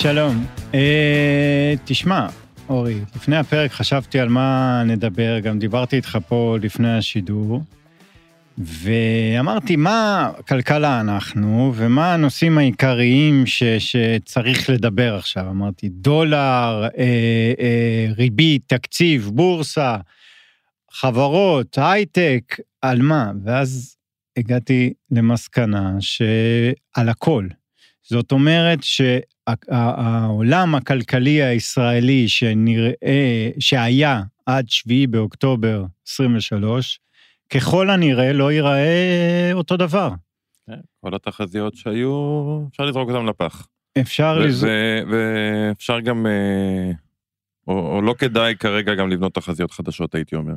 שלום. אה, תשמע, אורי, לפני הפרק חשבתי על מה נדבר, גם דיברתי איתך פה לפני השידור, ואמרתי, מה כלכלה אנחנו, ומה הנושאים העיקריים ש, שצריך לדבר עכשיו? אמרתי, דולר, אה, אה, ריבית, תקציב, בורסה, חברות, הייטק, על מה? ואז הגעתי למסקנה שעל הכל. זאת אומרת שהעולם הכלכלי הישראלי שנראה, שהיה עד 7 באוקטובר 23, ככל הנראה לא ייראה אותו דבר. כן, כל התחזיות שהיו, אפשר לזרוק אותם לפח. אפשר ו- לז... ו- ואפשר גם, אה, או, או לא כדאי כרגע גם לבנות תחזיות חדשות, הייתי אומר.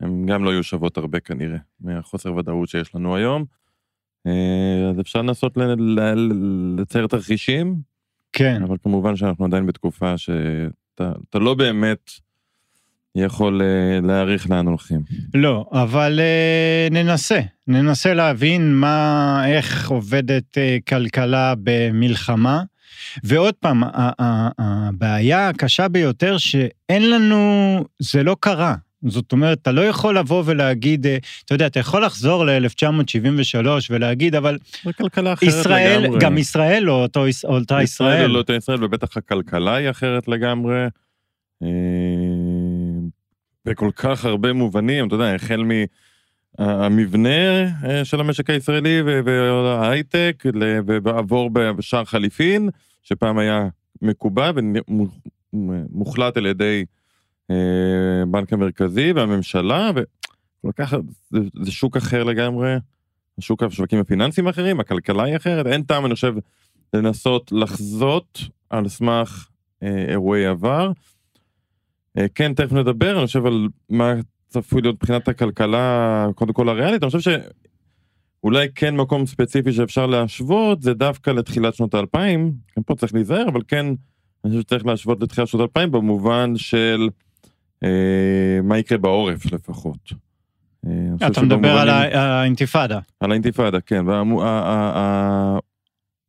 הן גם לא יהיו שוות הרבה כנראה, מהחוסר ודאות שיש לנו היום. אה, אז אפשר לנסות לצייר תרחישים, כן, אבל כמובן שאנחנו עדיין בתקופה שאתה אתה לא באמת יכול אה, להעריך לאן הולכים. לא, אבל אה, ננסה, ננסה להבין מה, איך עובדת אה, כלכלה במלחמה. ועוד פעם, הבעיה הקשה ביותר שאין לנו, זה לא קרה. זאת אומרת, אתה לא יכול לבוא ולהגיד, אתה יודע, אתה יכול לחזור ל-1973 ולהגיד, אבל זו כלכלה אחרת ישראל, לגמרי. גם ישראל לא אותו, אותה ישראל ישראל. לא אותה ישראל, ובטח הכלכלה היא אחרת לגמרי. בכל כך הרבה מובנים, אתה יודע, החל מהמבנה אה, של המשק הישראלי וההייטק, ועבור בשער חליפין, שפעם היה מקובע ומוחלט על ידי אה, בנק המרכזי והממשלה, וכל כך, זה, שוק אחר לגמרי, השוק השווקים הפיננסיים אחרים, הכלכלה היא אחרת, אין טעם, אני חושב, לנסות לחזות על סמך אה, אירועי עבר. אה, כן, תכף נדבר, אני חושב על מה צפוי להיות מבחינת הכלכלה, קודם כל הריאלית, אני חושב שאולי כן מקום ספציפי שאפשר להשוות, זה דווקא לתחילת שנות האלפיים, גם פה צריך להיזהר, אבל כן, אני חושב שצריך להשוות לתחילת שנות האלפיים במובן של אה, מה יקרה בעורף לפחות. אה, אתה מדבר על האינתיפאדה. על האינתיפאדה, כן.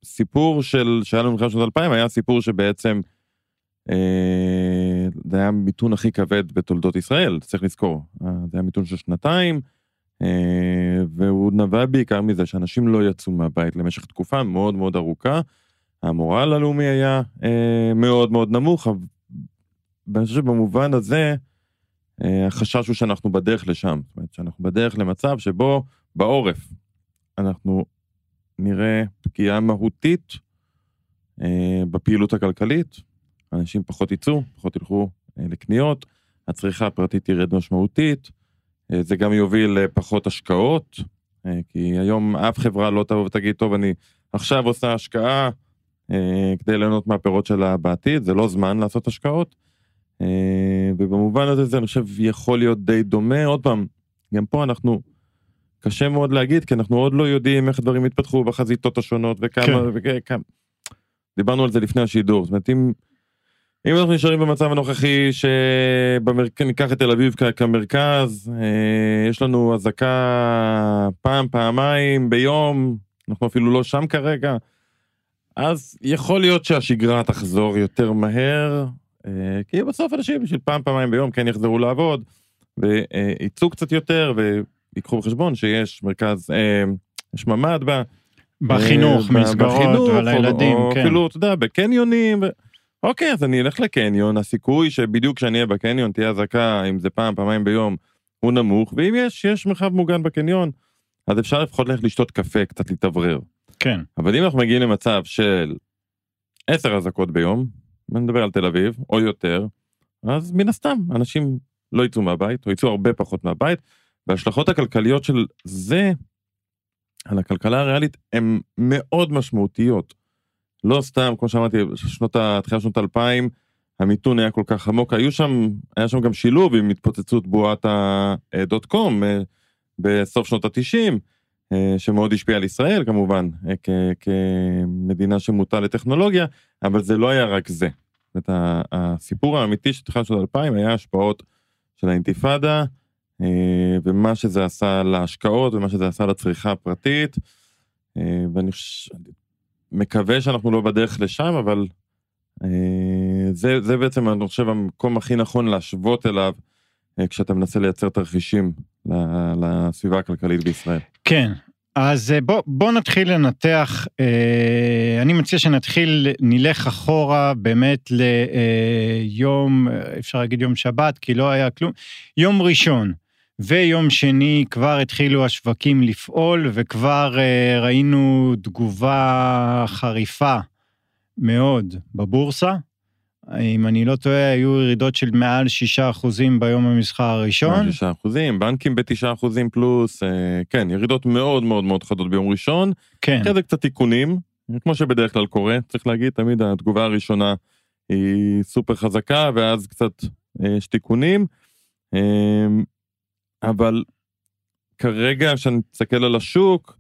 והסיפור של, שהיה לנו במלחמת שנות 2000 היה סיפור שבעצם זה היה המיתון הכי כבד בתולדות ישראל, צריך לזכור. אה, זה היה מיתון של שנתיים, אה, והוא נבע בעיקר מזה שאנשים לא יצאו מהבית למשך תקופה מאוד מאוד ארוכה. המורל הלאומי היה אה, מאוד מאוד נמוך, אבל- ואני חושב שבמובן הזה, אה, החשש הוא שאנחנו בדרך לשם. זאת אומרת, שאנחנו בדרך למצב שבו בעורף אנחנו נראה פגיעה מהותית אה, בפעילות הכלכלית, אנשים פחות יצאו, פחות ילכו אה, לקניות, הצריכה הפרטית תרד משמעותית, אה, זה גם יוביל לפחות השקעות, אה, כי היום אף חברה לא תבוא ותגיד, טוב, אני עכשיו עושה השקעה כדי ליהנות מהפירות שלה בעתיד, זה לא זמן לעשות השקעות. ובמובן הזה זה אני חושב יכול להיות די דומה, עוד פעם, גם פה אנחנו, קשה מאוד להגיד, כי אנחנו עוד לא יודעים איך דברים יתפתחו בחזיתות השונות וכמה, כן. וכמה, דיברנו על זה לפני השידור, זאת אומרת אם, אם אנחנו נשארים במצב הנוכחי שבמרכז, ניקח את תל אביב כמרכז, אה, יש לנו אזעקה פעם, פעמיים ביום, אנחנו אפילו לא שם כרגע, אז יכול להיות שהשגרה תחזור יותר מהר, אה, כי בסוף אנשים בשביל פעם, פעמיים ביום כן יחזרו לעבוד, ויצאו קצת יותר, ויקחו בחשבון שיש מרכז, אה, יש ממ"ד ב... בחינוך, מסגרות, או- הילדים, כן. אפילו, אתה יודע, בקניונים. ו... אוקיי, אז אני אלך לקניון, הסיכוי שבדיוק כשאני אהיה בקניון תהיה אזעקה, אם זה פעם, פעמיים ביום, הוא נמוך, ואם יש, יש מרחב מוגן בקניון, אז אפשר לפחות ללכת לשתות קפה, קצת להתאוורר. כן, אבל אם אנחנו מגיעים למצב של עשר אזעקות ביום, אני מדבר על תל אביב, או יותר, אז מן הסתם, אנשים לא יצאו מהבית, או יצאו הרבה פחות מהבית, וההשלכות הכלכליות של זה על הכלכלה הריאלית הן מאוד משמעותיות. לא סתם, כמו שאמרתי, שנות ה... תחילת שנות 2000, המיתון היה כל כך עמוק, היו שם, היה שם גם שילוב עם התפוצצות בועת הדוט קום בסוף שנות ה-90, אה, שמאוד השפיע על ישראל כמובן, אה, כמדינה שמוטה לטכנולוגיה, אבל זה לא היה רק זה. זאת הסיפור האמיתי של תחילת שנות 2000 היה השפעות של האינתיפאדה, ומה שזה עשה להשקעות ומה שזה עשה לצריכה הפרטית, ואני מקווה שאנחנו לא בדרך לשם, אבל זה, זה בעצם, אני חושב, המקום הכי נכון להשוות אליו כשאתה מנסה לייצר תרחישים לסביבה הכלכלית בישראל. כן, אז אה, בוא, בוא נתחיל לנתח, אה, אני מציע שנתחיל, נלך אחורה באמת ליום, אה, אפשר להגיד יום שבת, כי לא היה כלום, יום ראשון ויום שני כבר התחילו השווקים לפעול, וכבר אה, ראינו תגובה חריפה מאוד בבורסה. אם אני לא טועה, היו ירידות של מעל 6 אחוזים ביום המסחר הראשון. 6 אחוזים, בנקים ב-9 אחוזים פלוס, אה, כן, ירידות מאוד מאוד מאוד חדות ביום ראשון. כן. אחרי זה קצת תיקונים, כמו שבדרך כלל קורה, צריך להגיד, תמיד התגובה הראשונה היא סופר חזקה, ואז קצת אה, יש תיקונים. אבל כרגע, כשאני מסתכל על השוק,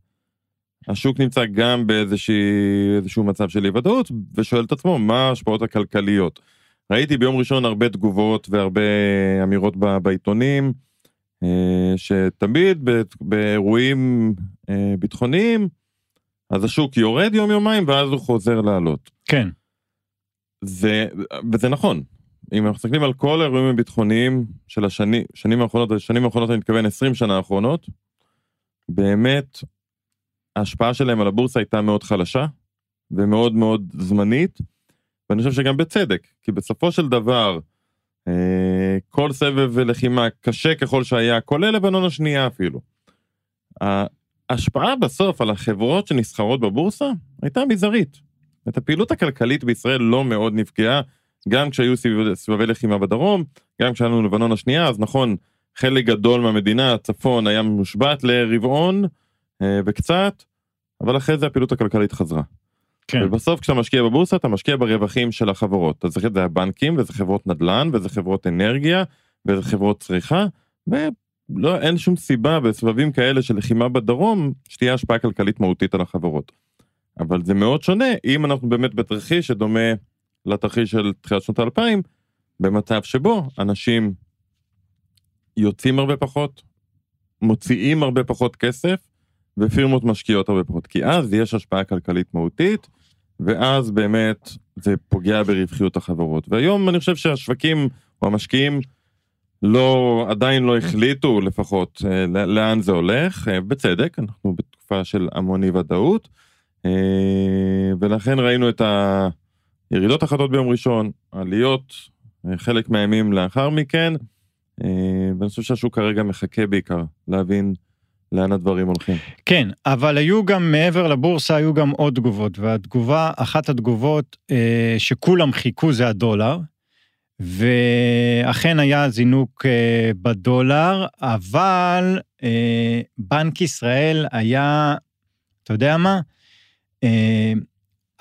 השוק נמצא גם באיזשהו מצב של אי ודאות, ושואל את עצמו מה ההשפעות הכלכליות. ראיתי ביום ראשון הרבה תגובות והרבה אמירות בעיתונים, אה, שתמיד באירועים אה, ביטחוניים, אז השוק יורד יום יומיים ואז הוא חוזר לעלות. כן. זה, וזה נכון. אם אנחנו מסתכלים על כל האירועים הביטחוניים של השנים, שנים האחרונות, השנים האחרונות אני מתכוון 20 שנה האחרונות, באמת ההשפעה שלהם על הבורסה הייתה מאוד חלשה ומאוד מאוד זמנית, ואני חושב שגם בצדק, כי בסופו של דבר, אה, כל סבב לחימה קשה ככל שהיה, כולל לבנון השנייה אפילו. ההשפעה בסוף על החברות שנסחרות בבורסה הייתה מזערית. את הפעילות הכלכלית בישראל לא מאוד נפגעה, גם כשהיו סבבי לחימה בדרום, גם כשהיה לנו לבנון השנייה, אז נכון, חלק גדול מהמדינה, הצפון, היה מושבת לרבעון אה, וקצת, אבל אחרי זה הפעילות הכלכלית חזרה. כן. ובסוף כשאתה משקיע בבורסה אתה משקיע ברווחים של החברות. אז זה הבנקים וזה חברות נדל"ן וזה חברות אנרגיה וזה חברות צריכה ולא אין שום סיבה בסבבים כאלה של לחימה בדרום שתהיה השפעה כלכלית מהותית על החברות. אבל זה מאוד שונה אם אנחנו באמת בתרחיש שדומה לתרחיש של תחילת שנות האלפיים במצב שבו אנשים יוצאים הרבה פחות, מוציאים הרבה פחות כסף ופירמות משקיעות הרבה פחות, כי אז יש השפעה כלכלית מהותית, ואז באמת זה פוגע ברווחיות החברות. והיום אני חושב שהשווקים או המשקיעים לא, עדיין לא החליטו לפחות אה, לאן זה הולך, אה, בצדק, אנחנו בתקופה של המון אי ודאות, אה, ולכן ראינו את הירידות החדות ביום ראשון, עליות חלק מהימים לאחר מכן, ואני חושב שהשוק כרגע מחכה בעיקר להבין לאן הדברים הולכים. כן, אבל היו גם, מעבר לבורסה, היו גם עוד תגובות, והתגובה, אחת התגובות אה, שכולם חיכו זה הדולר, ואכן היה זינוק אה, בדולר, אבל אה, בנק ישראל היה, אתה יודע מה? אה,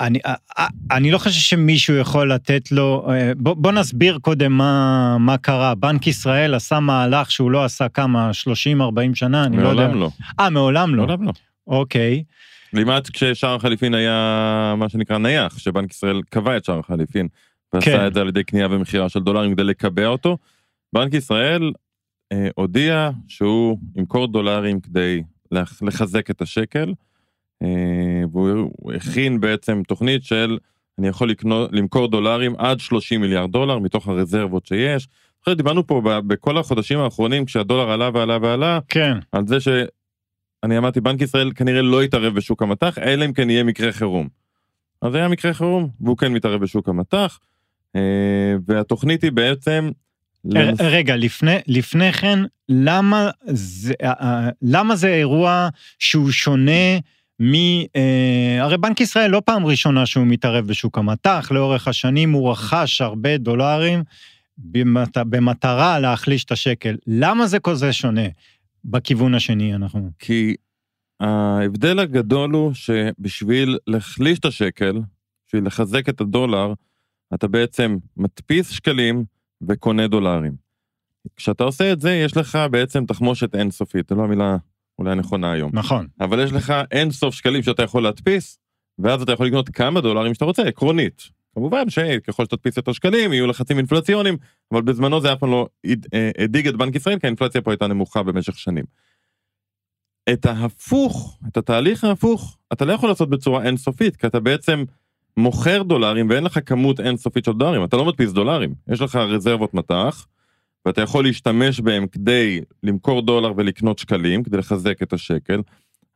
אני, אה, אה, אני לא חושב שמישהו יכול לתת לו, אה, בוא, בוא נסביר קודם מה, מה קרה. בנק ישראל עשה מהלך שהוא לא עשה כמה, 30-40 שנה, אני לא יודע. מעולם לא. אה, מעולם לא. מעולם לא. אוקיי. לימד כששער החליפין היה מה שנקרא נייח, שבנק ישראל קבע את שער החליפין, ועשה כן. את זה על ידי קנייה ומכירה של דולרים כדי לקבע אותו. בנק ישראל אה, הודיע שהוא ימכור דולרים כדי לחזק את השקל. אה, והוא הכין בעצם תוכנית של אני יכול לקנות, למכור דולרים עד 30 מיליארד דולר מתוך הרזרבות שיש. אחרי דיברנו פה בכל החודשים האחרונים כשהדולר עלה ועלה ועלה, כן. על זה שאני אמרתי בנק ישראל כנראה לא יתערב בשוק המטח אלא אם כן יהיה מקרה חירום. אז היה מקרה חירום והוא כן מתערב בשוק המטח אה, והתוכנית היא בעצם רגע, לפני, לפני כן, למה זה, אה, למה זה אירוע שהוא שונה מ... אה, הרי בנק ישראל לא פעם ראשונה שהוא מתערב בשוק המטח, לאורך השנים הוא רכש הרבה דולרים במת... במטרה להחליש את השקל. למה זה כזה שונה בכיוון השני אנחנו? כי ההבדל הגדול הוא שבשביל להחליש את השקל, בשביל לחזק את הדולר, אתה בעצם מדפיס שקלים וקונה דולרים. כשאתה עושה את זה, יש לך בעצם תחמושת אינסופית, זו לא המילה אולי נכונה היום. נכון. אבל יש לך אין סוף שקלים שאתה יכול להדפיס, ואז אתה יכול לקנות כמה דולרים שאתה רוצה, עקרונית. כמובן שככל שתדפיס יותר שקלים יהיו לחצים אינפלציוניים, אבל בזמנו זה אף פעם לא אה, הדאיג את בנק ישראל, כי האינפלציה פה הייתה נמוכה במשך שנים. את ההפוך, את התהליך ההפוך, אתה לא יכול לעשות בצורה אינסופית, כי אתה בעצם מוכר דולרים ואין לך כמות אינסופית של דולרים, אתה לא מדפיס דולרים, יש לך רזרבות מטח, ואתה יכול להשתמש בהם כדי למכור דולר ולקנות שקלים, כדי לחזק את השקל,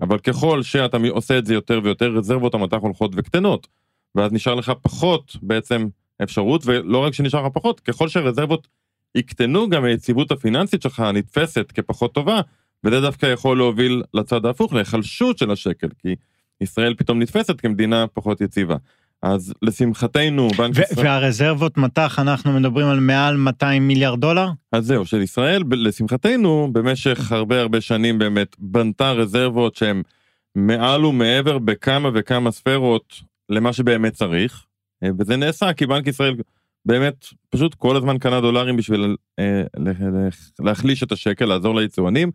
אבל ככל שאתה עושה את זה יותר ויותר, רזרבות המטח הולכות וקטנות, ואז נשאר לך פחות בעצם אפשרות, ולא רק שנשאר לך פחות, ככל שהרזרבות יקטנו, גם היציבות הפיננסית שלך נתפסת כפחות טובה, וזה דווקא יכול להוביל לצד ההפוך, להיחלשות של השקל, כי ישראל פתאום נתפסת כמדינה פחות יציבה. אז לשמחתנו, בנק ישראל... והרזרבות מטח, אנחנו מדברים על מעל 200 מיליארד דולר? אז זהו, של ישראל, לשמחתנו, במשך הרבה הרבה שנים באמת בנתה רזרבות שהן מעל ומעבר בכמה וכמה ספרות למה שבאמת צריך, וזה נעשה כי בנק ישראל באמת פשוט כל הזמן קנה דולרים בשביל אה, להחליש את השקל, לעזור ליצואנים,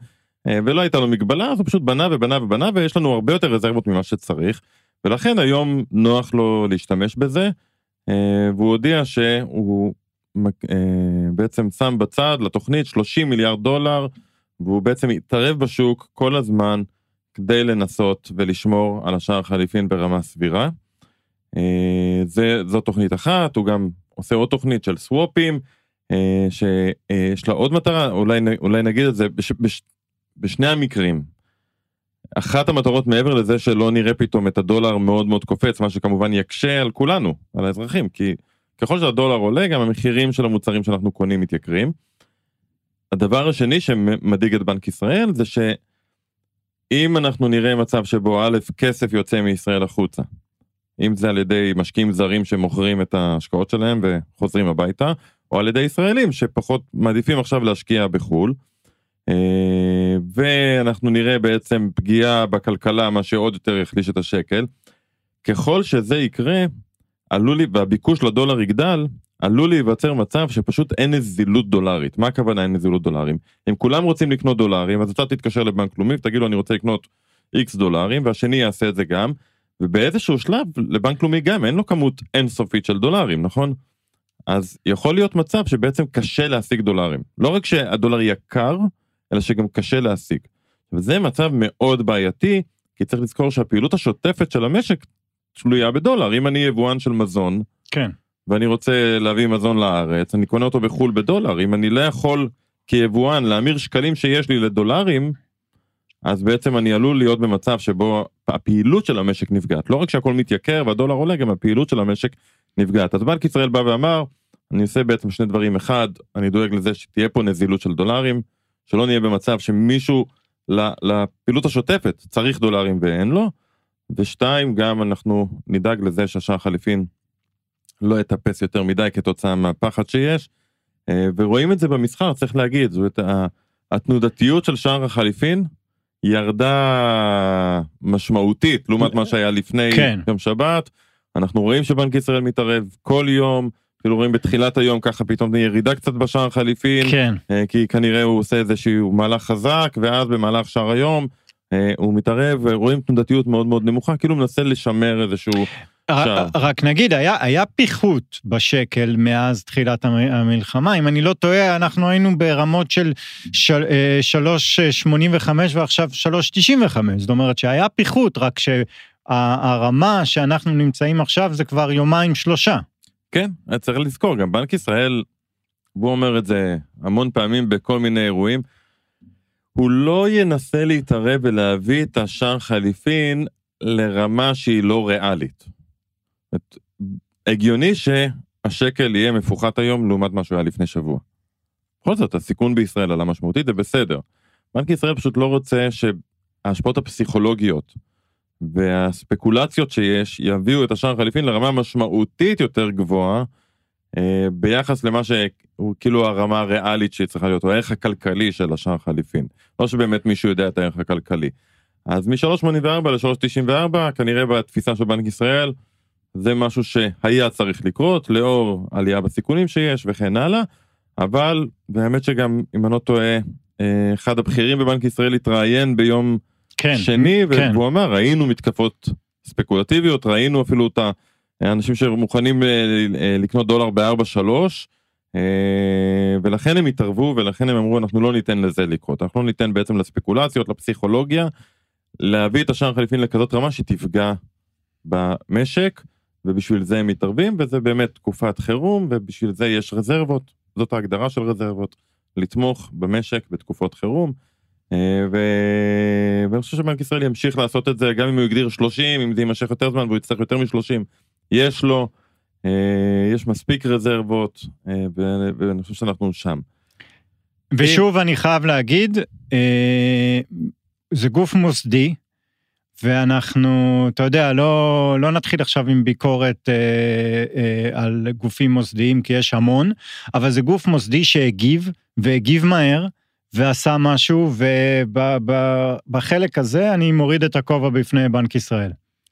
אה, ולא הייתה לו מגבלה, אז הוא פשוט בנה ובנה ובנה, ויש לנו הרבה יותר רזרבות ממה שצריך. ולכן היום נוח לו להשתמש בזה, אה, והוא הודיע שהוא אה, בעצם שם בצד לתוכנית 30 מיליארד דולר, והוא בעצם התערב בשוק כל הזמן כדי לנסות ולשמור על השער החליפין ברמה סבירה. אה, זה, זו תוכנית אחת, הוא גם עושה עוד תוכנית של סוואפים, שיש לה עוד מטרה, אולי, אולי נגיד את זה, בש, בש, בשני המקרים, אחת המטרות מעבר לזה שלא נראה פתאום את הדולר מאוד מאוד קופץ, מה שכמובן יקשה על כולנו, על האזרחים, כי ככל שהדולר עולה, גם המחירים של המוצרים שאנחנו קונים מתייקרים. הדבר השני שמדאיג את בנק ישראל זה שאם אנחנו נראה מצב שבו א', כסף יוצא מישראל החוצה, אם זה על ידי משקיעים זרים שמוכרים את ההשקעות שלהם וחוזרים הביתה, או על ידי ישראלים שפחות מעדיפים עכשיו להשקיע בחו"ל, ואנחנו נראה בעצם פגיעה בכלכלה, מה שעוד יותר יחליש את השקל. ככל שזה יקרה, עלול, והביקוש לדולר יגדל, עלול להיווצר מצב שפשוט אין נזילות דולרית. מה הכוונה אין נזילות דולרים? אם כולם רוצים לקנות דולרים, אז אתה תתקשר לבנק לאומי ותגיד לו אני רוצה לקנות איקס דולרים, והשני יעשה את זה גם, ובאיזשהו שלב לבנק לאומי גם אין לו כמות אינסופית של דולרים, נכון? אז יכול להיות מצב שבעצם קשה להשיג דולרים. לא רק שהדולר יקר, אלא שגם קשה להשיג. וזה מצב מאוד בעייתי, כי צריך לזכור שהפעילות השוטפת של המשק תלויה בדולר. אם אני יבואן של מזון, כן. ואני רוצה להביא מזון לארץ, אני קונה אותו בחו"ל בדולר. אם אני לא יכול כיבואן להמיר שקלים שיש לי לדולרים, אז בעצם אני עלול להיות במצב שבו הפעילות של המשק נפגעת. לא רק שהכל מתייקר והדולר עולה, גם הפעילות של המשק נפגעת. אז בנק ישראל בא ואמר, אני עושה בעצם שני דברים. אחד, אני דואג לזה שתהיה פה נזילות של דולרים. שלא נהיה במצב שמישהו לפעילות השוטפת צריך דולרים ואין לו, ושתיים, גם אנחנו נדאג לזה שהשער חליפין לא יטפס יותר מדי כתוצאה מהפחד שיש, אה, ורואים את זה במסחר, צריך להגיד, זאת התנודתיות של שער החליפין ירדה משמעותית לעומת מה שהיה לפני כן. יום שבת, אנחנו רואים שבנק ישראל מתערב כל יום, כאילו רואים בתחילת היום ככה פתאום ירידה קצת בשער חליפין, כן. אה, כי כנראה הוא עושה איזשהו מהלך חזק, ואז במהלך שער היום אה, הוא מתערב, ורואים תנודתיות מאוד מאוד נמוכה, כאילו מנסה לשמר איזשהו... שער. רק נגיד, היה, היה פיחות בשקל מאז תחילת המלחמה, אם אני לא טועה, אנחנו היינו ברמות של 3.85 אה, ועכשיו 3.95, זאת אומרת שהיה פיחות, רק שהרמה שאנחנו נמצאים עכשיו זה כבר יומיים שלושה. כן, צריך לזכור, גם בנק ישראל, הוא אומר את זה המון פעמים בכל מיני אירועים, הוא לא ינסה להתערב ולהביא את השער חליפין לרמה שהיא לא ריאלית. הגיוני שהשקל יהיה מפוחת היום לעומת מה שהוא היה לפני שבוע. בכל זאת, הסיכון בישראל עלה משמעותית, זה בסדר. בנק ישראל פשוט לא רוצה שההשפעות הפסיכולוגיות והספקולציות שיש יביאו את השער החליפין לרמה משמעותית יותר גבוהה אה, ביחס למה שהוא כאילו הרמה הריאלית שהיא צריכה להיות, או הערך הכלכלי של השער החליפין. לא שבאמת מישהו יודע את הערך הכלכלי. אז מ-384 ל-394 כנראה בתפיסה של בנק ישראל זה משהו שהיה צריך לקרות לאור עלייה בסיכונים שיש וכן הלאה, אבל באמת שגם אם אני לא טועה אה, אחד הבכירים בבנק ישראל התראיין ביום כן, שני, כן. והוא אמר, ראינו מתקפות ספקולטיביות, ראינו אפילו את האנשים שמוכנים אה, אה, לקנות דולר ב-4-3, ולכן הם התערבו, ולכן הם אמרו, אנחנו לא ניתן לזה לקרות, אנחנו לא ניתן בעצם לספקולציות, לפסיכולוגיה, להביא את השער החליפין לכזאת רמה שתפגע במשק, ובשביל זה הם מתערבים, וזה באמת תקופת חירום, ובשביל זה יש רזרבות, זאת ההגדרה של רזרבות, לתמוך במשק בתקופות חירום. אה. ואני חושב שבנק ישראל ימשיך לעשות את זה, גם אם הוא הגדיר 30, אם זה יימשך יותר זמן והוא יצטרך יותר מ-30, יש לו, אה, יש מספיק רזרבות, אה, ואני חושב שאנחנו שם. ושוב, אני חייב להגיד, זה גוף מוסדי, ואנחנו, אתה יודע, לא, לא נתחיל עכשיו עם ביקורת אה, אה, על גופים מוסדיים, כי יש המון, אבל זה גוף מוסדי שהגיב, והגיב מהר, ועשה משהו, ובחלק הזה אני מוריד את הכובע בפני בנק ישראל.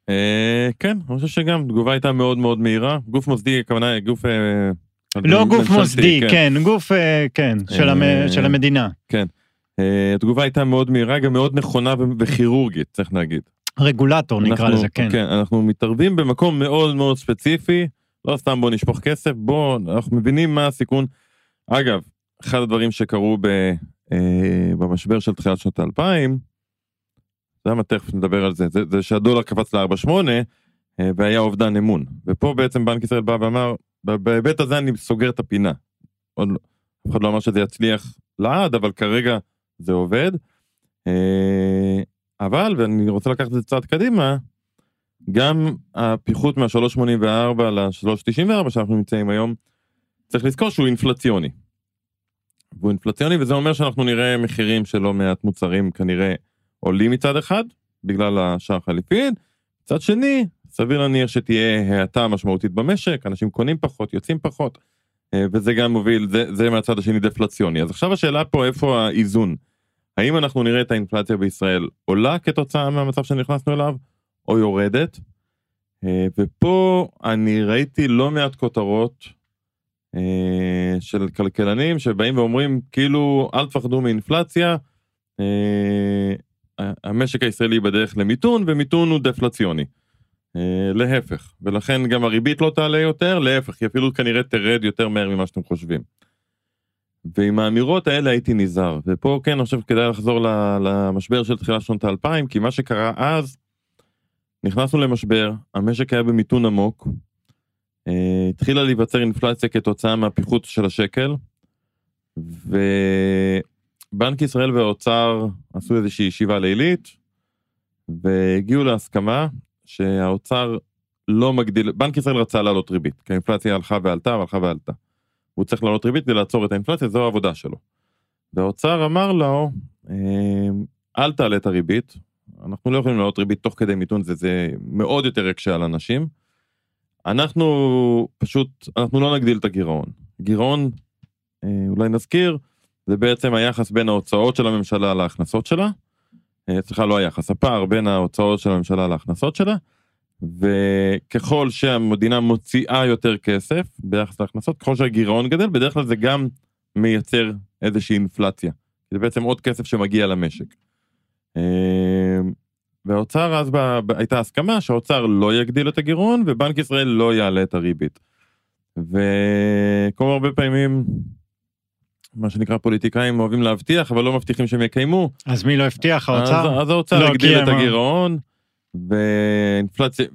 אה, כן, אני חושב שגם תגובה הייתה מאוד מאוד מהירה. גוף מוסדי, הכוונה גוף... אה, לא גוף מוסדי, כן, כן גוף, אה, כן, של, המ, של המדינה. כן. התגובה הייתה מאוד מהירה, גם מאוד נכונה וכירורגית, צריך להגיד. רגולטור נקרא לזה, כן. כן, אנחנו מתערבים במקום מאוד מאוד ספציפי, לא סתם בוא נשפוך כסף, בוא, אנחנו מבינים מה הסיכון. אגב, אחד הדברים שקרו ב, במשבר של תחילת שנות האלפיים, למה תכף נדבר על זה, זה, זה שהדולר קפץ ל-4.8 אה, והיה אובדן אמון. ופה בעצם בנק ישראל בא ואמר, בהיבט הזה אני סוגר את הפינה. עוד לא, אף אחד לא אמר שזה יצליח לעד, אבל כרגע זה עובד. אה, אבל, ואני רוצה לקחת את זה צעד קדימה, גם הפיחות מה-384 ל-394 שאנחנו נמצאים היום, צריך לזכור שהוא אינפלציוני. והוא אינפלציוני וזה אומר שאנחנו נראה מחירים של לא מעט מוצרים כנראה עולים מצד אחד, בגלל השער חליפין, מצד שני, סביר להניח שתהיה האטה משמעותית במשק, אנשים קונים פחות, יוצאים פחות, אה, וזה גם מוביל, זה, זה מהצד השני דפלציוני. אז עכשיו השאלה פה איפה האיזון. האם אנחנו נראה את האינפלציה בישראל עולה כתוצאה מהמצב שנכנסנו אליו, או יורדת? אה, ופה אני ראיתי לא מעט כותרות של כלכלנים שבאים ואומרים כאילו אל תפחדו מאינפלציה, אה, המשק הישראלי בדרך למיתון ומיתון הוא דפלציוני. להפך, ולכן גם הריבית לא תעלה יותר, להפך, היא אפילו כנראה תרד יותר מהר ממה שאתם חושבים. ועם האמירות האלה הייתי נזהר, ופה כן אני חושב כדאי לחזור למשבר של תחילת שנות האלפיים, כי מה שקרה אז, נכנסנו למשבר, המשק היה במיתון עמוק, אה, התחילה להיווצר אינפלציה כתוצאה מהפיחות של השקל, ובנק ישראל והאוצר עשו איזושהי ישיבה לילית, והגיעו להסכמה שהאוצר לא מגדיל, בנק ישראל רצה להעלות ריבית, כי האינפלציה הלכה ועלתה והלכה ועלתה. הוא צריך להעלות ריבית כדי לעצור את האינפלציה, זו העבודה שלו. והאוצר אמר לו, אמ, אל תעלה את הריבית, אנחנו לא יכולים להעלות ריבית תוך כדי מיתון, זה, זה מאוד יותר יקשה על אנשים. אנחנו פשוט, אנחנו לא נגדיל את הגירעון. גירעון, אה, אולי נזכיר, זה בעצם היחס בין ההוצאות של הממשלה להכנסות שלה. אה, סליחה, לא היחס, הפער בין ההוצאות של הממשלה להכנסות שלה. וככל שהמדינה מוציאה יותר כסף ביחס להכנסות, ככל שהגירעון גדל, בדרך כלל זה גם מייצר איזושהי אינפלציה. זה בעצם עוד כסף שמגיע למשק. והאוצר אז ב... הייתה הסכמה שהאוצר לא יגדיל את הגירעון ובנק ישראל לא יעלה את הריבית. וכמו הרבה פעמים, מה שנקרא פוליטיקאים אוהבים להבטיח אבל לא מבטיחים שהם יקיימו. אז מי לא הבטיח האוצר? אז, אז האוצר לא הגדיל את הגירעון. ואינפלציה,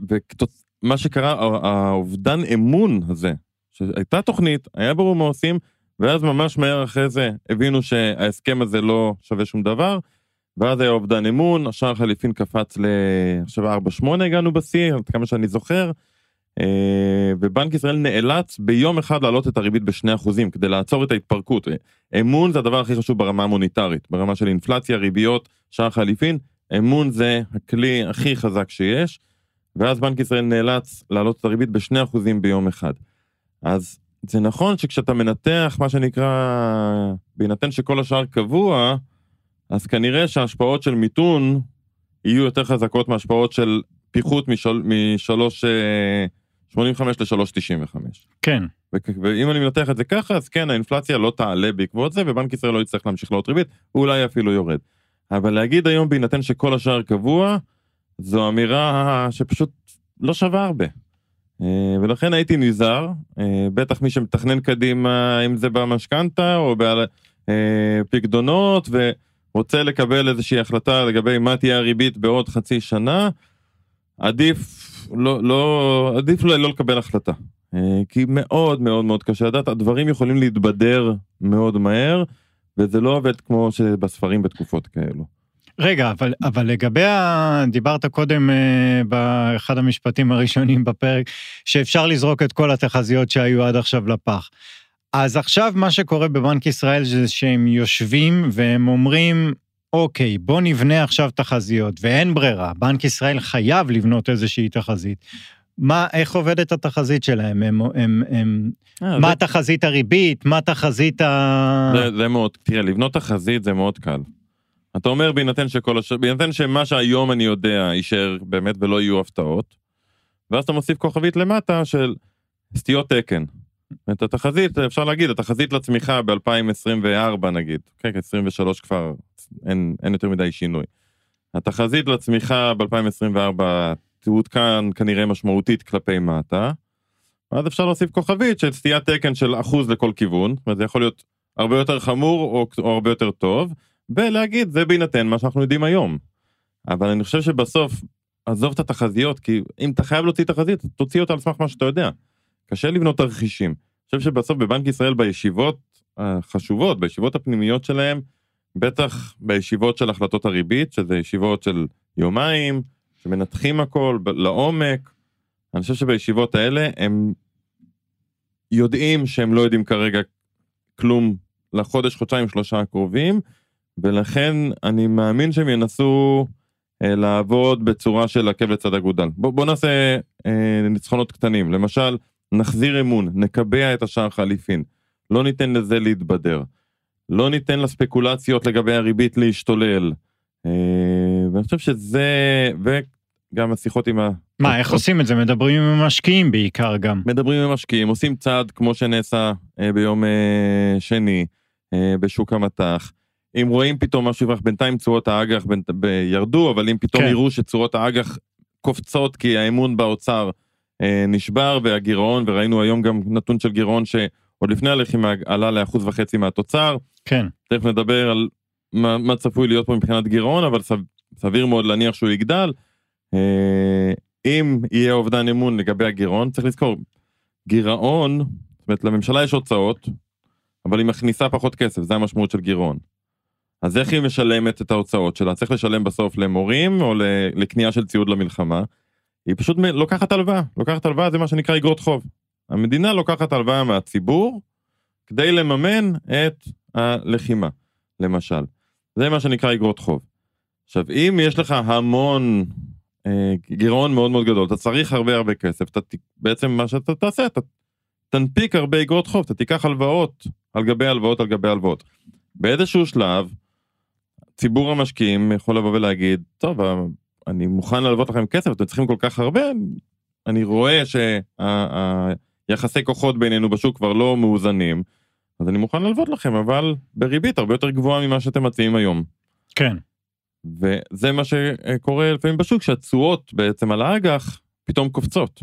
ומה שקרה, האובדן אמון הזה, שהייתה תוכנית, היה ברור מה עושים, ואז ממש מהר אחרי זה הבינו שההסכם הזה לא שווה שום דבר, ואז היה אובדן אמון, השער חליפין קפץ ל... עכשיו 4-8 הגענו בשיא, עד כמה שאני זוכר, אה, ובנק ישראל נאלץ ביום אחד להעלות את הריבית בשני אחוזים כדי לעצור את ההתפרקות. אמון זה הדבר הכי חשוב ברמה המוניטרית, ברמה של אינפלציה, ריביות, שער חליפין, אמון זה הכלי הכי חזק שיש, ואז בנק ישראל נאלץ להעלות את הריבית בשני אחוזים ביום אחד. אז זה נכון שכשאתה מנתח מה שנקרא, בהינתן שכל השאר קבוע, אז כנראה שההשפעות של מיתון יהיו יותר חזקות מהשפעות של פיחות מ-3.85 ל-3.95. כן. ואם אני מנתח את זה ככה, אז כן, האינפלציה לא תעלה בעקבות זה, ובנק ישראל לא יצטרך להמשיך לעלות ריבית, הוא אולי אפילו יורד. אבל להגיד היום בהינתן שכל השאר קבוע, זו אמירה שפשוט לא שווה הרבה. אה, ולכן הייתי נזהר, אה, בטח מי שמתכנן קדימה, אם זה במשכנתה או בפקדונות, ורוצה לקבל איזושהי החלטה לגבי מה תהיה הריבית בעוד חצי שנה, עדיף לא, לא, עדיף אולי לא לקבל החלטה. אה, כי מאוד מאוד מאוד קשה לדעת, הדברים יכולים להתבדר מאוד מהר, וזה לא עובד כמו שבספרים בתקופות כאלו. רגע, אבל, אבל לגבי ה... דיברת קודם אה, באחד המשפטים הראשונים בפרק, שאפשר לזרוק את כל התחזיות שהיו עד עכשיו לפח. אז עכשיו מה שקורה בבנק ישראל זה שהם יושבים והם אומרים, אוקיי, בוא נבנה עכשיו תחזיות, ואין ברירה, בנק ישראל חייב לבנות איזושהי תחזית. מה, איך עובדת התחזית שלהם? הם, הם, הם, אה, מה זה- תחזית הריבית? מה תחזית ה... זה, זה מאוד, תראה, לבנות תחזית זה מאוד קל. אתה אומר בהינתן שכל הש... בהינתן שמה שהיום אני יודע יישאר באמת ולא יהיו הפתעות, ואז אתה מוסיף כוכבית למטה של סטיות תקן. את התחזית, אפשר להגיד, התחזית לצמיחה ב-2024 נגיד, כן, 23 כבר אין, אין יותר מדי שינוי. התחזית לצמיחה ב-2024 תעודכן כנראה משמעותית כלפי מטה, ואז אפשר להוסיף כוכבית של סטיית תקן של אחוז לכל כיוון, זאת אומרת זה יכול להיות הרבה יותר חמור או, או הרבה יותר טוב, ולהגיד זה בהינתן מה שאנחנו יודעים היום. אבל אני חושב שבסוף, עזוב את התחזיות, כי אם אתה חייב להוציא תחזית, תוציא אותה על סמך מה שאתה יודע. קשה לבנות תרחישים. אני חושב שבסוף בבנק ישראל בישיבות החשובות, בישיבות הפנימיות שלהם, בטח בישיבות של החלטות הריבית, שזה ישיבות של יומיים, שמנתחים הכל לעומק, אני חושב שבישיבות האלה הם יודעים שהם לא יודעים כרגע כלום לחודש, חודשיים, שלושה הקרובים, ולכן אני מאמין שהם ינסו אה, לעבוד בצורה של עקב לצד אגודל. בוא, בוא נעשה אה, ניצחונות קטנים, למשל, נחזיר אמון, נקבע את השער חליפין, לא ניתן לזה להתבדר, לא ניתן לספקולציות לגבי הריבית להשתולל. אה, ואני חושב שזה, וגם השיחות עם ה... מה, איך עושים את זה? מדברים עם המשקיעים בעיקר גם. מדברים עם משקיעים, עושים צעד כמו שנעשה אה, ביום אה, שני בשוק המטח. אם רואים פתאום משהו יברח, בינתיים תשואות האג"ח ב- ירדו, אבל אם פתאום כן. יראו שתשואות האג"ח קופצות כי האמון באוצר נשבר והגירעון, וראינו היום גם נתון של גירעון שעוד לפני הלחימה עלה לאחוז וחצי מהתוצר, כן. תכף נדבר על מה, מה צפוי להיות פה מבחינת גירעון, אבל סב, סביר מאוד להניח שהוא יגדל. אה, אם יהיה אובדן אמון לגבי הגירעון, צריך לזכור, גירעון, זאת אומרת לממשלה יש הוצאות, אבל היא מכניסה פחות כסף, זה המשמעות של גירעון. אז איך היא משלמת את ההוצאות שלה? צריך לשלם בסוף למורים או לקנייה של ציוד למלחמה. היא פשוט לוקחת הלוואה, לוקחת הלוואה זה מה שנקרא אגרות חוב. המדינה לוקחת הלוואה מהציבור כדי לממן את הלחימה, למשל. זה מה שנקרא אגרות חוב. עכשיו, אם יש לך המון אה, גירעון מאוד מאוד גדול, אתה צריך הרבה הרבה כסף, אתה, בעצם מה שאתה תעשה, אתה תנפיק הרבה אגרות חוב, אתה תיקח הלוואות על גבי הלוואות על גבי הלוואות. באיזשהו שלב, ציבור המשקיעים יכול לבוא ולהגיד, טוב, אני מוכן להלוות לכם כסף, אתם צריכים כל כך הרבה, אני רואה שהיחסי כוחות בינינו בשוק כבר לא מאוזנים, אז אני מוכן להלוות לכם, אבל בריבית הרבה יותר גבוהה ממה שאתם מציעים היום. כן. וזה מה שקורה לפעמים בשוק, שהתשואות בעצם על האג"ח פתאום קופצות.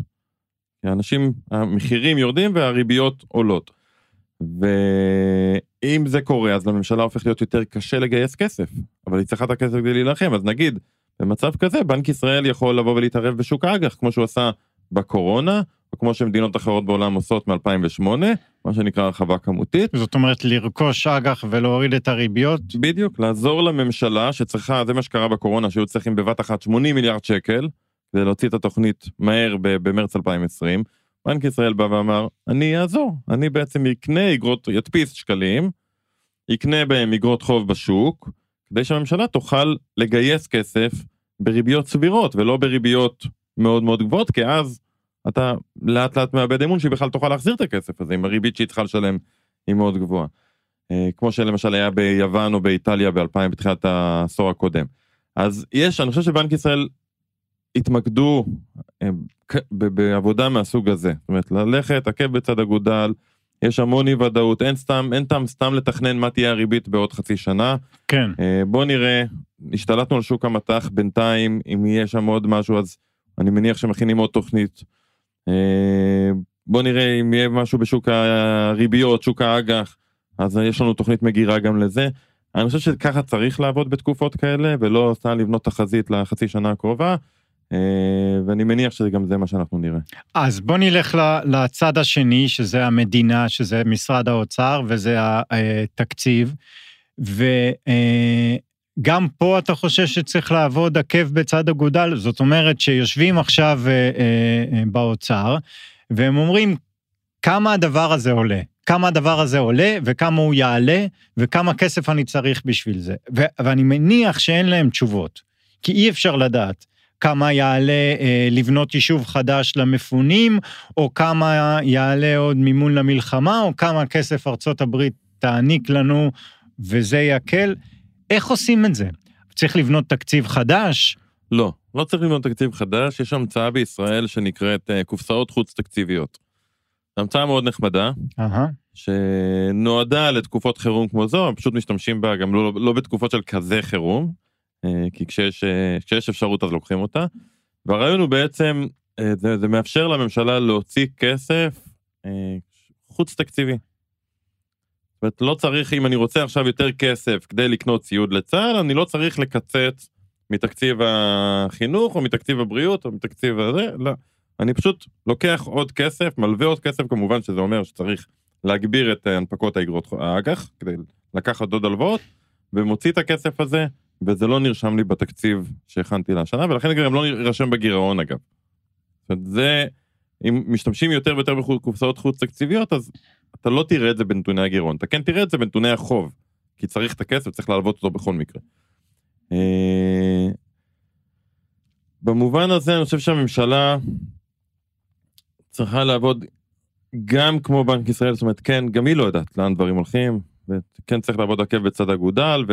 כי האנשים, המחירים יורדים והריביות עולות. ואם זה קורה, אז לממשלה הופך להיות יותר קשה לגייס כסף, אבל היא צריכה את הכסף כדי להילחם, אז נגיד, במצב כזה, בנק ישראל יכול לבוא ולהתערב בשוק האג"ח, כמו שהוא עשה בקורונה, או כמו שמדינות אחרות בעולם עושות מ-2008, מה שנקרא הרחבה כמותית. זאת אומרת, לרכוש אג"ח ולהוריד את הריביות? בדיוק, לעזור לממשלה שצריכה, זה מה שקרה בקורונה, שהיו צריכים בבת אחת 80 מיליארד שקל, כדי להוציא את התוכנית מהר במרץ 2020. בנק ישראל בא ואמר, אני אעזור, אני בעצם אקנה אגרות, ידפיס שקלים, יקנה בהם אגרות חוב בשוק, כדי שהממשלה תוכל לגייס כסף בריביות סבירות ולא בריביות מאוד מאוד גבוהות, כי אז אתה לאט לאט מאבד אמון שהיא בכלל תוכל להחזיר את הכסף הזה, אם הריבית שהיא צריכה לשלם היא מאוד גבוהה. אה, כמו שלמשל היה ביוון או באיטליה ב-2000 בתחילת העשור הקודם. אז יש, אני חושב שבנק ישראל יתמקדו אה, בעבודה מהסוג הזה. זאת אומרת, ללכת עקב בצד אגודל, יש המון אי ודאות, אין סתם, אין טעם סתם לתכנן מה תהיה הריבית בעוד חצי שנה. כן. אה, בוא נראה, השתלטנו על שוק המטח בינתיים, אם יהיה שם עוד משהו אז אני מניח שמכינים עוד תוכנית. אה, בוא נראה אם יהיה משהו בשוק הריביות, שוק האג"ח, אז יש לנו תוכנית מגירה גם לזה. אני חושב שככה צריך לעבוד בתקופות כאלה, ולא סתם לבנות תחזית לחצי שנה הקרובה, ואני מניח שגם זה מה שאנחנו נראה. אז בוא נלך לצד השני, שזה המדינה, שזה משרד האוצר, וזה התקציב. וגם פה אתה חושב שצריך לעבוד עקב בצד אגודל? זאת אומרת שיושבים עכשיו אה, אה, אה, באוצר, והם אומרים, כמה הדבר הזה עולה? כמה הדבר הזה עולה, וכמה הוא יעלה, וכמה כסף אני צריך בשביל זה. ואני מניח שאין להם תשובות, כי אי אפשר לדעת. כמה יעלה אה, לבנות יישוב חדש למפונים, או כמה יעלה עוד מימון למלחמה, או כמה כסף ארצות הברית תעניק לנו, וזה יקל. איך עושים את זה? צריך לבנות תקציב חדש? לא, לא צריך לבנות תקציב חדש, יש המצאה בישראל שנקראת אה, קופסאות חוץ תקציביות. המצאה מאוד נחמדה, אהה, שנועדה לתקופות חירום כמו זו, פשוט משתמשים בה גם לא, לא בתקופות של כזה חירום, כי כשיש, אה, כשיש אפשרות אז לוקחים אותה. והרעיון הוא בעצם, אה, זה, זה מאפשר לממשלה להוציא כסף אה, חוץ תקציבי. זאת אומרת, לא צריך, אם אני רוצה עכשיו יותר כסף כדי לקנות ציוד לצה"ל, אני לא צריך לקצץ מתקציב החינוך או מתקציב הבריאות או מתקציב הזה, לא. אני פשוט לוקח עוד כסף, מלווה עוד כסף, כמובן שזה אומר שצריך להגביר את אה, הנפקות האגרות האג"ח, כדי לקחת עוד הלוואות, ומוציא את הכסף הזה, וזה לא נרשם לי בתקציב שהכנתי לשנה, ולכן גם לא יירשם בגירעון אגב. זאת אומרת, זה, אם משתמשים יותר ויותר בקופסאות חוץ תקציביות, אז אתה לא תראה את זה בנתוני הגירעון, אתה כן תראה את זה בנתוני החוב, כי צריך את הכסף, צריך להלוות אותו בכל מקרה. אה, במובן הזה אני חושב שהממשלה צריכה לעבוד גם כמו בנק ישראל, זאת אומרת, כן, גם היא לא יודעת לאן דברים הולכים, וכן צריך לעבוד עקב בצד אגודל,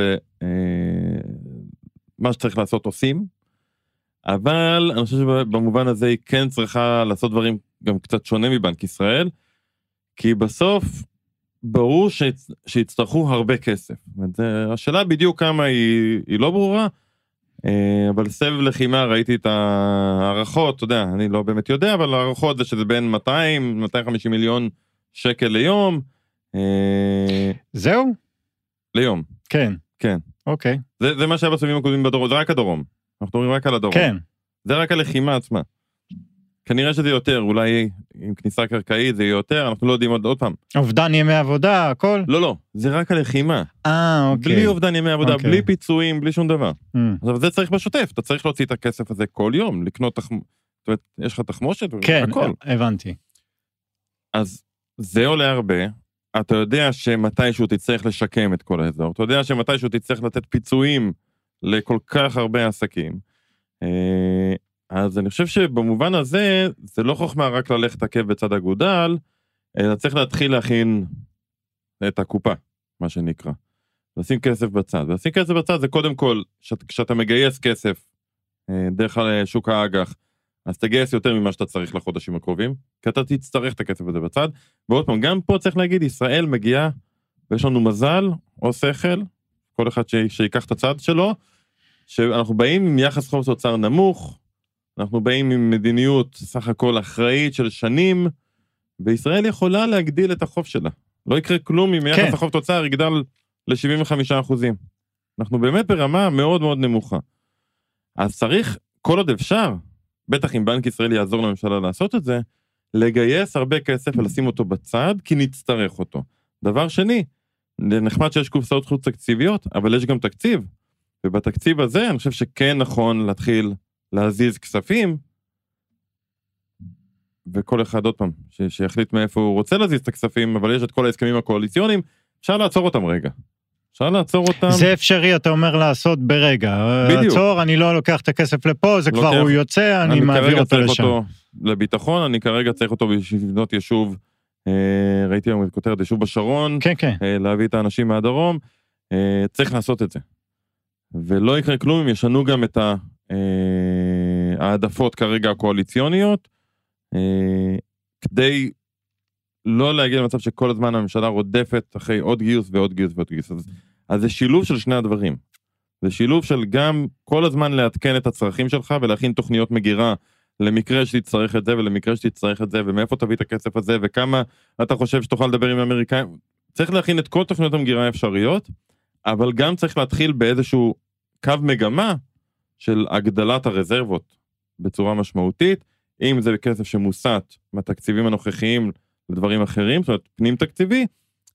ומה שצריך לעשות עושים, אבל אני חושב שבמובן הזה היא כן צריכה לעשות דברים גם קצת שונה מבנק ישראל, כי בסוף ברור שיצ... שיצטרכו הרבה כסף. זה- השאלה בדיוק כמה היא, היא לא ברורה, אה, אבל סבב לחימה ראיתי את ההערכות, אתה יודע, אני לא באמת יודע, אבל ההערכות זה שזה בין 200, 250 מיליון שקל ליום, אה, זהו? ליום, כן. כן. אוקיי. זה, זה מה שהיה בסבבים הקודמים בדרום, זה רק הדרום. אנחנו מדברים רק על הדרום. כן. זה רק הלחימה עצמה. כנראה שזה יותר, אולי עם כניסה קרקעית זה יהיה יותר, אנחנו לא יודעים עוד, עוד פעם. אובדן ימי עבודה, הכל? לא, לא, זה רק הלחימה. אה, אוקיי. בלי אובדן ימי עבודה, אוקיי. בלי פיצויים, בלי שום דבר. Mm. עכשיו זה צריך בשוטף, אתה צריך להוציא את הכסף הזה כל יום, לקנות תחמ... זאת אומרת, יש לך תחמושת, כן, הכל. הבנתי. אז זה עולה הרבה, אתה יודע שמתישהו תצטרך לשקם את כל האזור, אתה יודע שמתישהו תצטרך לתת פיצויים לכל כך הרבה עסקים. אה, אז אני חושב שבמובן הזה, זה לא חוכמה רק ללכת עקב בצד אגודל, אלא צריך להתחיל להכין את הקופה, מה שנקרא. לשים כסף בצד. ולשים כסף בצד זה קודם כל, שאת- כשאתה מגייס כסף אה, דרך אה, שוק האג"ח, אז תגייס יותר ממה שאתה צריך לחודשים הקרובים, כי אתה תצטרך את הכסף הזה בצד. ועוד פעם, גם פה צריך להגיד, ישראל מגיעה, ויש לנו מזל או שכל, כל אחד ש... שיקח את הצד שלו, שאנחנו באים עם יחס חוב תוצר נמוך, אנחנו באים עם מדיניות סך הכל אחראית של שנים, וישראל יכולה להגדיל את החוב שלה. לא יקרה כלום אם יחס כן. החוב תוצר יגדל ל-75 אחוזים. אנחנו באמת ברמה מאוד מאוד נמוכה. אז צריך, כל עוד אפשר, בטח אם בנק ישראל יעזור לממשלה לעשות את זה, לגייס הרבה כסף ולשים אותו בצד, כי נצטרך אותו. דבר שני, נחמד שיש קופסאות חוץ תקציביות, אבל יש גם תקציב. ובתקציב הזה אני חושב שכן נכון להתחיל להזיז כספים, וכל אחד עוד פעם, ש- שיחליט מאיפה הוא רוצה להזיז את הכספים, אבל יש את כל ההסכמים הקואליציוניים, אפשר לעצור אותם רגע. אפשר לעצור אותם. זה אפשרי, אתה אומר, לעשות ברגע. בדיוק. עצור, אני לא לוקח את הכסף לפה, זה כבר לוקח. הוא יוצא, אני מעביר כרגע אותו צריך לשם. אותו לביטחון, אני כרגע צריך אותו בשביל לבנות יישוב, אה, ראיתי היום את כותרת יישוב בשרון, כן, כן. אה, להביא את האנשים מהדרום, אה, צריך לעשות את זה. ולא יקרה כלום אם ישנו גם את העדפות כרגע הקואליציוניות, כדי לא להגיע למצב שכל הזמן הממשלה רודפת אחרי עוד גיוס ועוד גיוס ועוד גיוס. אז, אז זה שילוב של שני הדברים. זה שילוב של גם כל הזמן לעדכן את הצרכים שלך ולהכין תוכניות מגירה למקרה שתצטרך את זה ולמקרה שתצטרך את זה ומאיפה תביא את הכסף הזה וכמה אתה חושב שתוכל לדבר עם האמריקאים. צריך להכין את כל תוכניות המגירה האפשריות, אבל גם צריך להתחיל באיזשהו קו מגמה של הגדלת הרזרבות בצורה משמעותית, אם זה כסף שמוסט מהתקציבים הנוכחיים לדברים אחרים, זאת אומרת פנים תקציבי,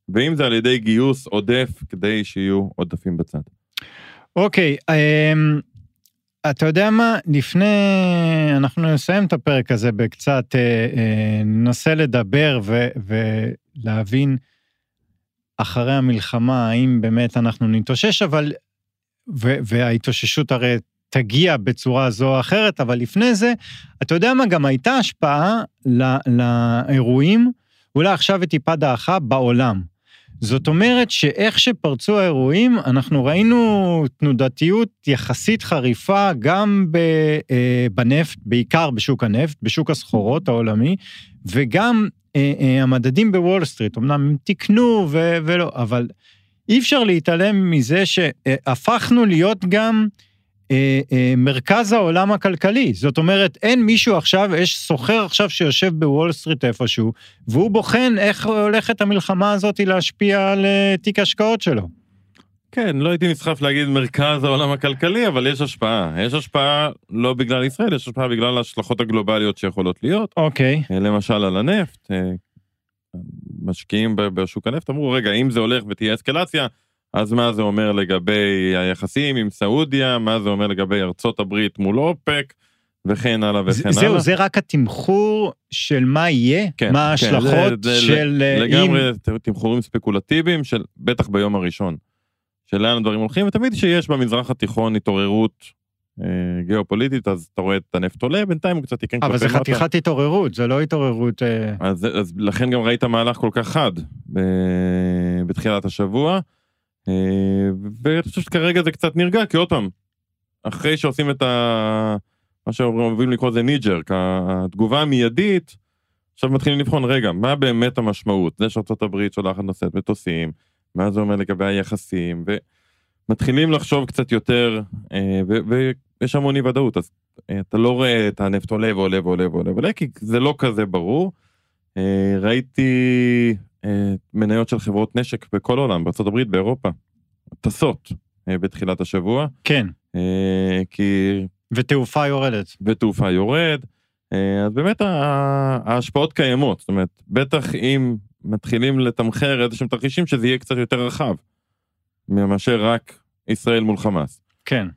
ואם זה על ידי גיוס עודף כדי שיהיו עודפים בצד. אוקיי, okay, um, אתה יודע מה, לפני, אנחנו נסיים את הפרק הזה בקצת, אה, אה, ננסה לדבר ו, ולהבין אחרי המלחמה, האם באמת אנחנו נתאושש, אבל, וההתאוששות הרי תגיע בצורה זו או אחרת, אבל לפני זה, אתה יודע מה, גם הייתה השפעה לא, לאירועים, אולי עכשיו היא טיפה דעכה, בעולם. זאת אומרת שאיך שפרצו האירועים, אנחנו ראינו תנודתיות יחסית חריפה גם אה, בנפט, בעיקר בשוק הנפט, בשוק הסחורות העולמי, וגם אה, אה, המדדים בוול סטריט, אמנם הם תיקנו ולא, אבל אי אפשר להתעלם מזה שהפכנו להיות גם אה, מרכז העולם הכלכלי. זאת אומרת, אין מישהו עכשיו, יש סוחר עכשיו שיושב בוול סטריט איפשהו, והוא בוחן איך הולכת המלחמה הזאת להשפיע על אה, תיק השקעות שלו. כן, לא הייתי נסחף להגיד מרכז העולם הכלכלי, אבל יש השפעה. יש השפעה לא בגלל ישראל, יש השפעה בגלל ההשלכות הגלובליות שיכולות להיות. אוקיי. Okay. למשל על הנפט, משקיעים בשוק הנפט אמרו, רגע, אם זה הולך ותהיה אסקלציה, אז מה זה אומר לגבי היחסים עם סעודיה, מה זה אומר לגבי ארצות הברית מול אופק, וכן הלאה וכן הלאה. זהו, זה רק התמחור של מה יהיה, כן, מה כן, ההשלכות כן, של... אה, לגמרי אם... תמחורים ספקולטיביים של בטח ביום הראשון, של לאן הדברים הולכים, ותמיד שיש במזרח התיכון התעוררות אה, גיאופוליטית, אז אתה רואה את הנפט עולה, בינתיים הוא קצת תיקן אבל זה חתיכת התעוררות, זה לא התעוררות... אה... אז, אז לכן גם ראית מהלך כל כך חד ב... בתחילת השבוע. אה, ואני חושב שכרגע זה קצת נרגע, כי עוד פעם, אחרי שעושים את ה... מה שאוהבים לקרוא לזה ניג'רק, התגובה המיידית, עכשיו מתחילים לבחון, רגע, מה באמת המשמעות? זה שארצות הברית שולחת נושאת מטוסים, מה זה אומר לגבי היחסים, ומתחילים לחשוב קצת יותר, אה, ויש המון אי ודאות, אז אה, אתה לא רואה את הנפט עולה ועולה ועולה ועולה כי זה לא כזה ברור. ראיתי מניות של חברות נשק בכל העולם, בארה"ב, באירופה, טסות אה, בתחילת השבוע. כן. אה, כי... ותעופה יורדת. ותעופה יורד. אז באמת ההשפעות קיימות, זאת אומרת, בטח אם מתחילים לתמחר איזה שהם תרחישים שזה יהיה קצת יותר רחב, מאשר רק ישראל מול חמאס. כן.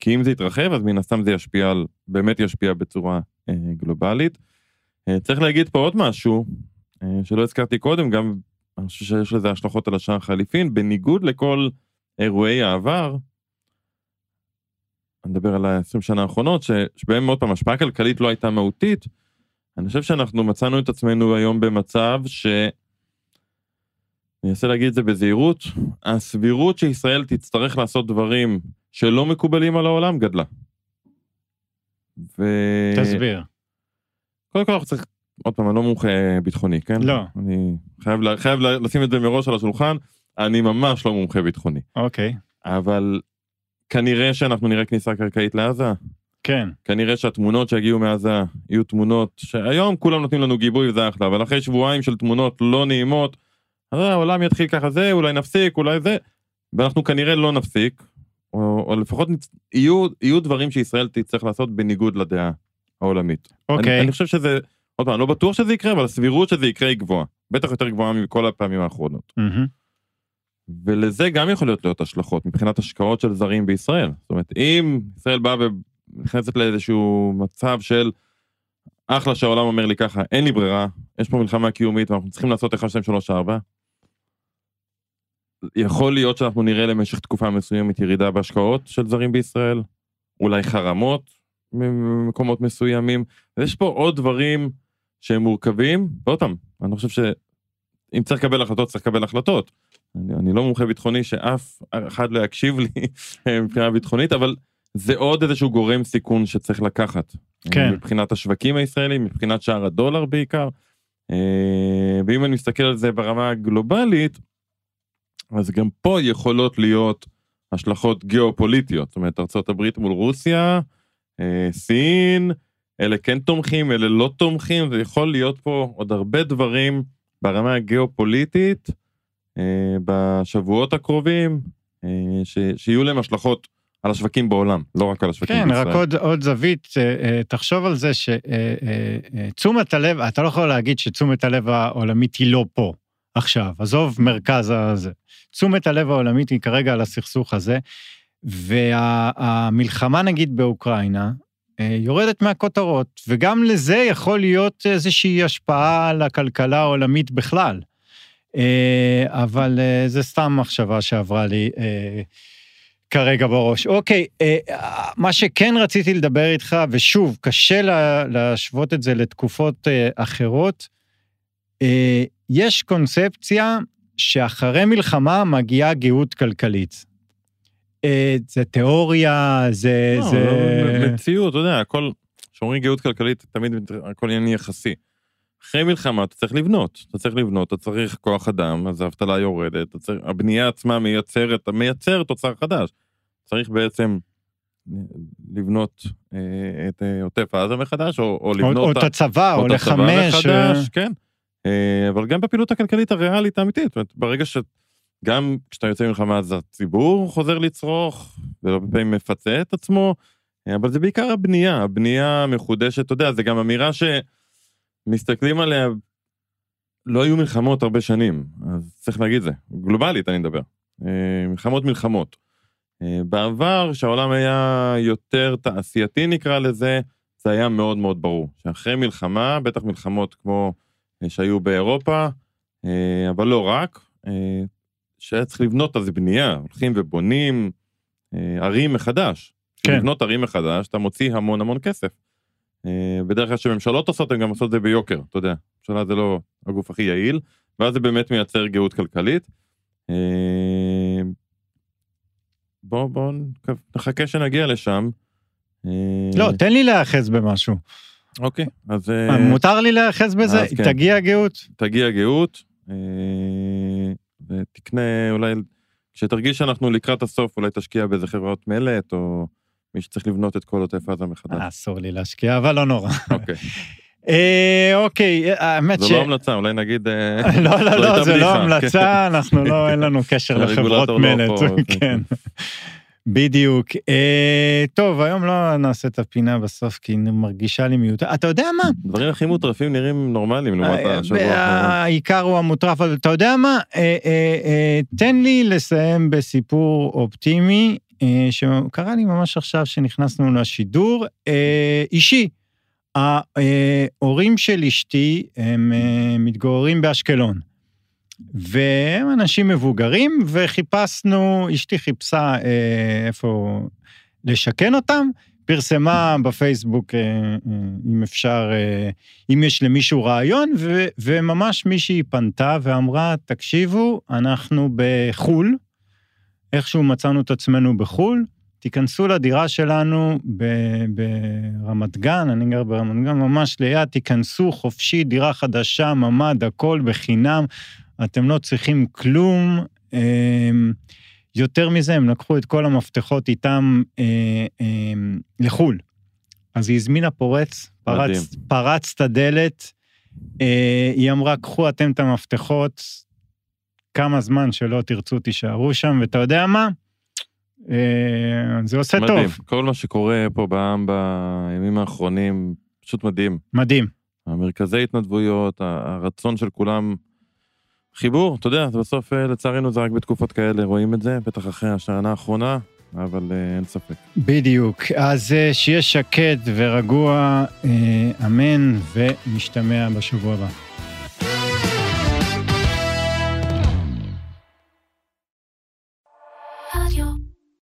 כי אם זה יתרחב, אז מן הסתם זה ישפיע על, באמת ישפיע בצורה גלובלית. צריך להגיד פה עוד משהו, אה, שלא הזכרתי קודם, גם אני חושב שיש לזה השלכות על השער החליפין, בניגוד לכל אירועי העבר, אני מדבר על ה-20 שנה האחרונות, שבהם עוד פעם השפעה כלכלית לא הייתה מהותית, אני חושב שאנחנו מצאנו את עצמנו היום במצב ש... אני אנסה להגיד את זה בזהירות, הסבירות שישראל תצטרך לעשות דברים שלא מקובלים על העולם גדלה. ו... תסביר. קודם כל אנחנו צריכים עוד פעם, אני לא מומחה ביטחוני, כן? לא. אני חייב, חייב לשים את זה מראש על השולחן, אני ממש לא מומחה ביטחוני. אוקיי. אבל כנראה שאנחנו נראה כניסה קרקעית לעזה. כן. כנראה שהתמונות שיגיעו מעזה יהיו תמונות שהיום כולם נותנים לנו גיבוי וזה אחלה, אבל אחרי שבועיים של תמונות לא נעימות, אז העולם יתחיל ככה זה, אולי נפסיק, אולי זה, ואנחנו כנראה לא נפסיק, או, או לפחות נצ... יהיו, יהיו דברים שישראל תצטרך לעשות בניגוד לדעה העולמית. אוקיי. אני, אני חושב שזה... עוד פעם, לא בטוח שזה יקרה, אבל הסבירות שזה יקרה היא גבוהה. בטח יותר גבוהה מכל הפעמים האחרונות. ולזה גם יכול להיות להיות השלכות מבחינת השקעות של זרים בישראל. זאת אומרת, אם ישראל באה ונכנסת לאיזשהו מצב של אחלה שהעולם אומר לי ככה, אין לי ברירה, יש פה מלחמה קיומית ואנחנו צריכים לעשות 1, 2, 3, 4, יכול להיות שאנחנו נראה למשך תקופה מסוימת ירידה בהשקעות של זרים בישראל, אולי חרמות ממקומות מסוימים, ויש פה עוד דברים שהם מורכבים, ועוד פעם, אני חושב שאם צריך לקבל החלטות, צריך לקבל החלטות. אני, אני לא מומחה ביטחוני שאף אחד לא יקשיב לי מבחינה ביטחונית, אבל זה עוד איזשהו גורם סיכון שצריך לקחת. כן. מבחינת השווקים הישראלים, מבחינת שער הדולר בעיקר. אה, ואם אני מסתכל על זה ברמה הגלובלית, אז גם פה יכולות להיות השלכות גיאופוליטיות. זאת אומרת, ארה"ב מול רוסיה, אה, סין, אלה כן תומכים, אלה לא תומכים, ויכול להיות פה עוד הרבה דברים ברמה הגיאופוליטית אה, בשבועות הקרובים, ש, שיהיו להם השלכות על השווקים בעולם, לא רק על השווקים כן, בישראל. רק עוד, עוד זווית, אה, אה, תחשוב על זה שתשומת הלב, אתה לא יכול להגיד שתשומת הלב העולמית היא לא פה עכשיו, עזוב מרכז הזה. תשומת הלב העולמית היא כרגע על הסכסוך הזה, והמלחמה נגיד באוקראינה, אה, יורדת מהכותרות, וגם לזה יכול להיות איזושהי השפעה על הכלכלה העולמית בכלל. אבל זה סתם מחשבה שעברה לי. כרגע בראש. אוקיי, אה, מה שכן רציתי לדבר איתך, ושוב, קשה לה, להשוות את זה לתקופות אה, אחרות, אה, יש קונספציה שאחרי מלחמה מגיעה גאות כלכלית. אה, זה תיאוריה, זה... לא, זה... לא, מציאות, אתה יודע, הכל, כשאומרים גאות כלכלית, תמיד הכל עניין יחסי. אחרי מלחמה אתה צריך לבנות, אתה צריך לבנות, אתה צריך כוח אדם, אז האבטלה יורדת, צריך, הבנייה עצמה מייצרת, מייצר תוצר חדש. צריך בעצם לבנות אה, את אה, עוטף עזה מחדש, או, או לבנות... או, או את הצבא, או, או לחמש. מחדש, אה... כן. אה, אבל גם בפעילות הכלכלית הריאלית האמיתית, ברגע ש... גם כשאתה יוצא ממלחמה אז הציבור חוזר לצרוך, ולא פעמים מפצה את עצמו, אה, אבל זה בעיקר הבנייה, הבנייה המחודשת, אתה יודע, זה גם אמירה ש... מסתכלים עליה, לא היו מלחמות הרבה שנים, אז צריך להגיד זה, גלובלית אני מדבר. אה, מלחמות מלחמות. אה, בעבר, כשהעולם היה יותר תעשייתי נקרא לזה, זה היה מאוד מאוד ברור. שאחרי מלחמה, בטח מלחמות כמו שהיו באירופה, אבל לא רק, שהיה צריך לבנות אז בנייה, הולכים ובונים ערים מחדש. כן. לבנות ערים מחדש, אתה מוציא המון המון כסף. אה, בדרך כלל כשממשלות עושות, הן גם עושות את זה ביוקר, אתה יודע. ממשלה זה לא הגוף הכי יעיל, ואז זה באמת מייצר גאות כלכלית. אה, בוא, בוא נחכה שנגיע לשם. אה, לא, תן לי להיאחז במשהו. אוקיי, אז... מותר לי להיאחז בזה? כן. תגיע גאות? תגיע גאות, ותקנה אולי, כשתרגיש שאנחנו לקראת הסוף, אולי תשקיע באיזה חברות מלט, או... מי שצריך לבנות את כל עוטף עזה מחדש. אסור לי להשקיע, אבל לא נורא. אוקיי. אה, אוקיי, האמת ש... זו לא המלצה, אולי נגיד... לא, לא, לא, זה לא המלצה, אנחנו לא, אין לנו קשר לחברות לא מלט, כן. בדיוק. אה, טוב, היום לא נעשה את הפינה בסוף, כי היא מרגישה לי מיותר. אתה יודע מה? דברים הכי מוטרפים נראים נורמליים לעומת השבוע האחרון. העיקר הוא המוטרף, אבל אתה יודע מה? תן לי לסיים בסיפור אופטימי. אה, שקרה לי ממש עכשיו שנכנסנו לשידור, אה, אישי. ההורים של אשתי הם אה, מתגוררים באשקלון. והם אנשים מבוגרים, וחיפשנו, אשתי חיפשה איפה לשכן אותם, פרסמה בפייסבוק, אם אפשר, אם יש למישהו רעיון, ו, וממש מישהי פנתה ואמרה, תקשיבו, אנחנו בחו"ל, איכשהו מצאנו את עצמנו בחו"ל, תיכנסו לדירה שלנו ברמת גן, אני גר ברמת גן, ממש ליד, תיכנסו חופשי, דירה חדשה, ממ"ד, הכל בחינם, אתם לא צריכים כלום. אמ, יותר מזה, הם לקחו את כל המפתחות איתם אה, אה, לחו"ל. אז היא הזמינה פורץ, פרץ, פרץ את הדלת, אה, היא אמרה, קחו אתם את המפתחות, כמה זמן שלא תרצו תישארו שם, ואתה יודע מה? זה עושה מדהים. טוב. כל מה שקורה פה בעם בימים האחרונים, פשוט מדהים. מדהים. המרכזי התנדבויות, הרצון של כולם, חיבור, אתה יודע, בסוף אה, לצערנו זה רק בתקופות כאלה רואים את זה, בטח אחרי השנה האחרונה, אבל אה, אין ספק. בדיוק. אז שיהיה שקט ורגוע, אמן, ונשתמע בשבוע הבא.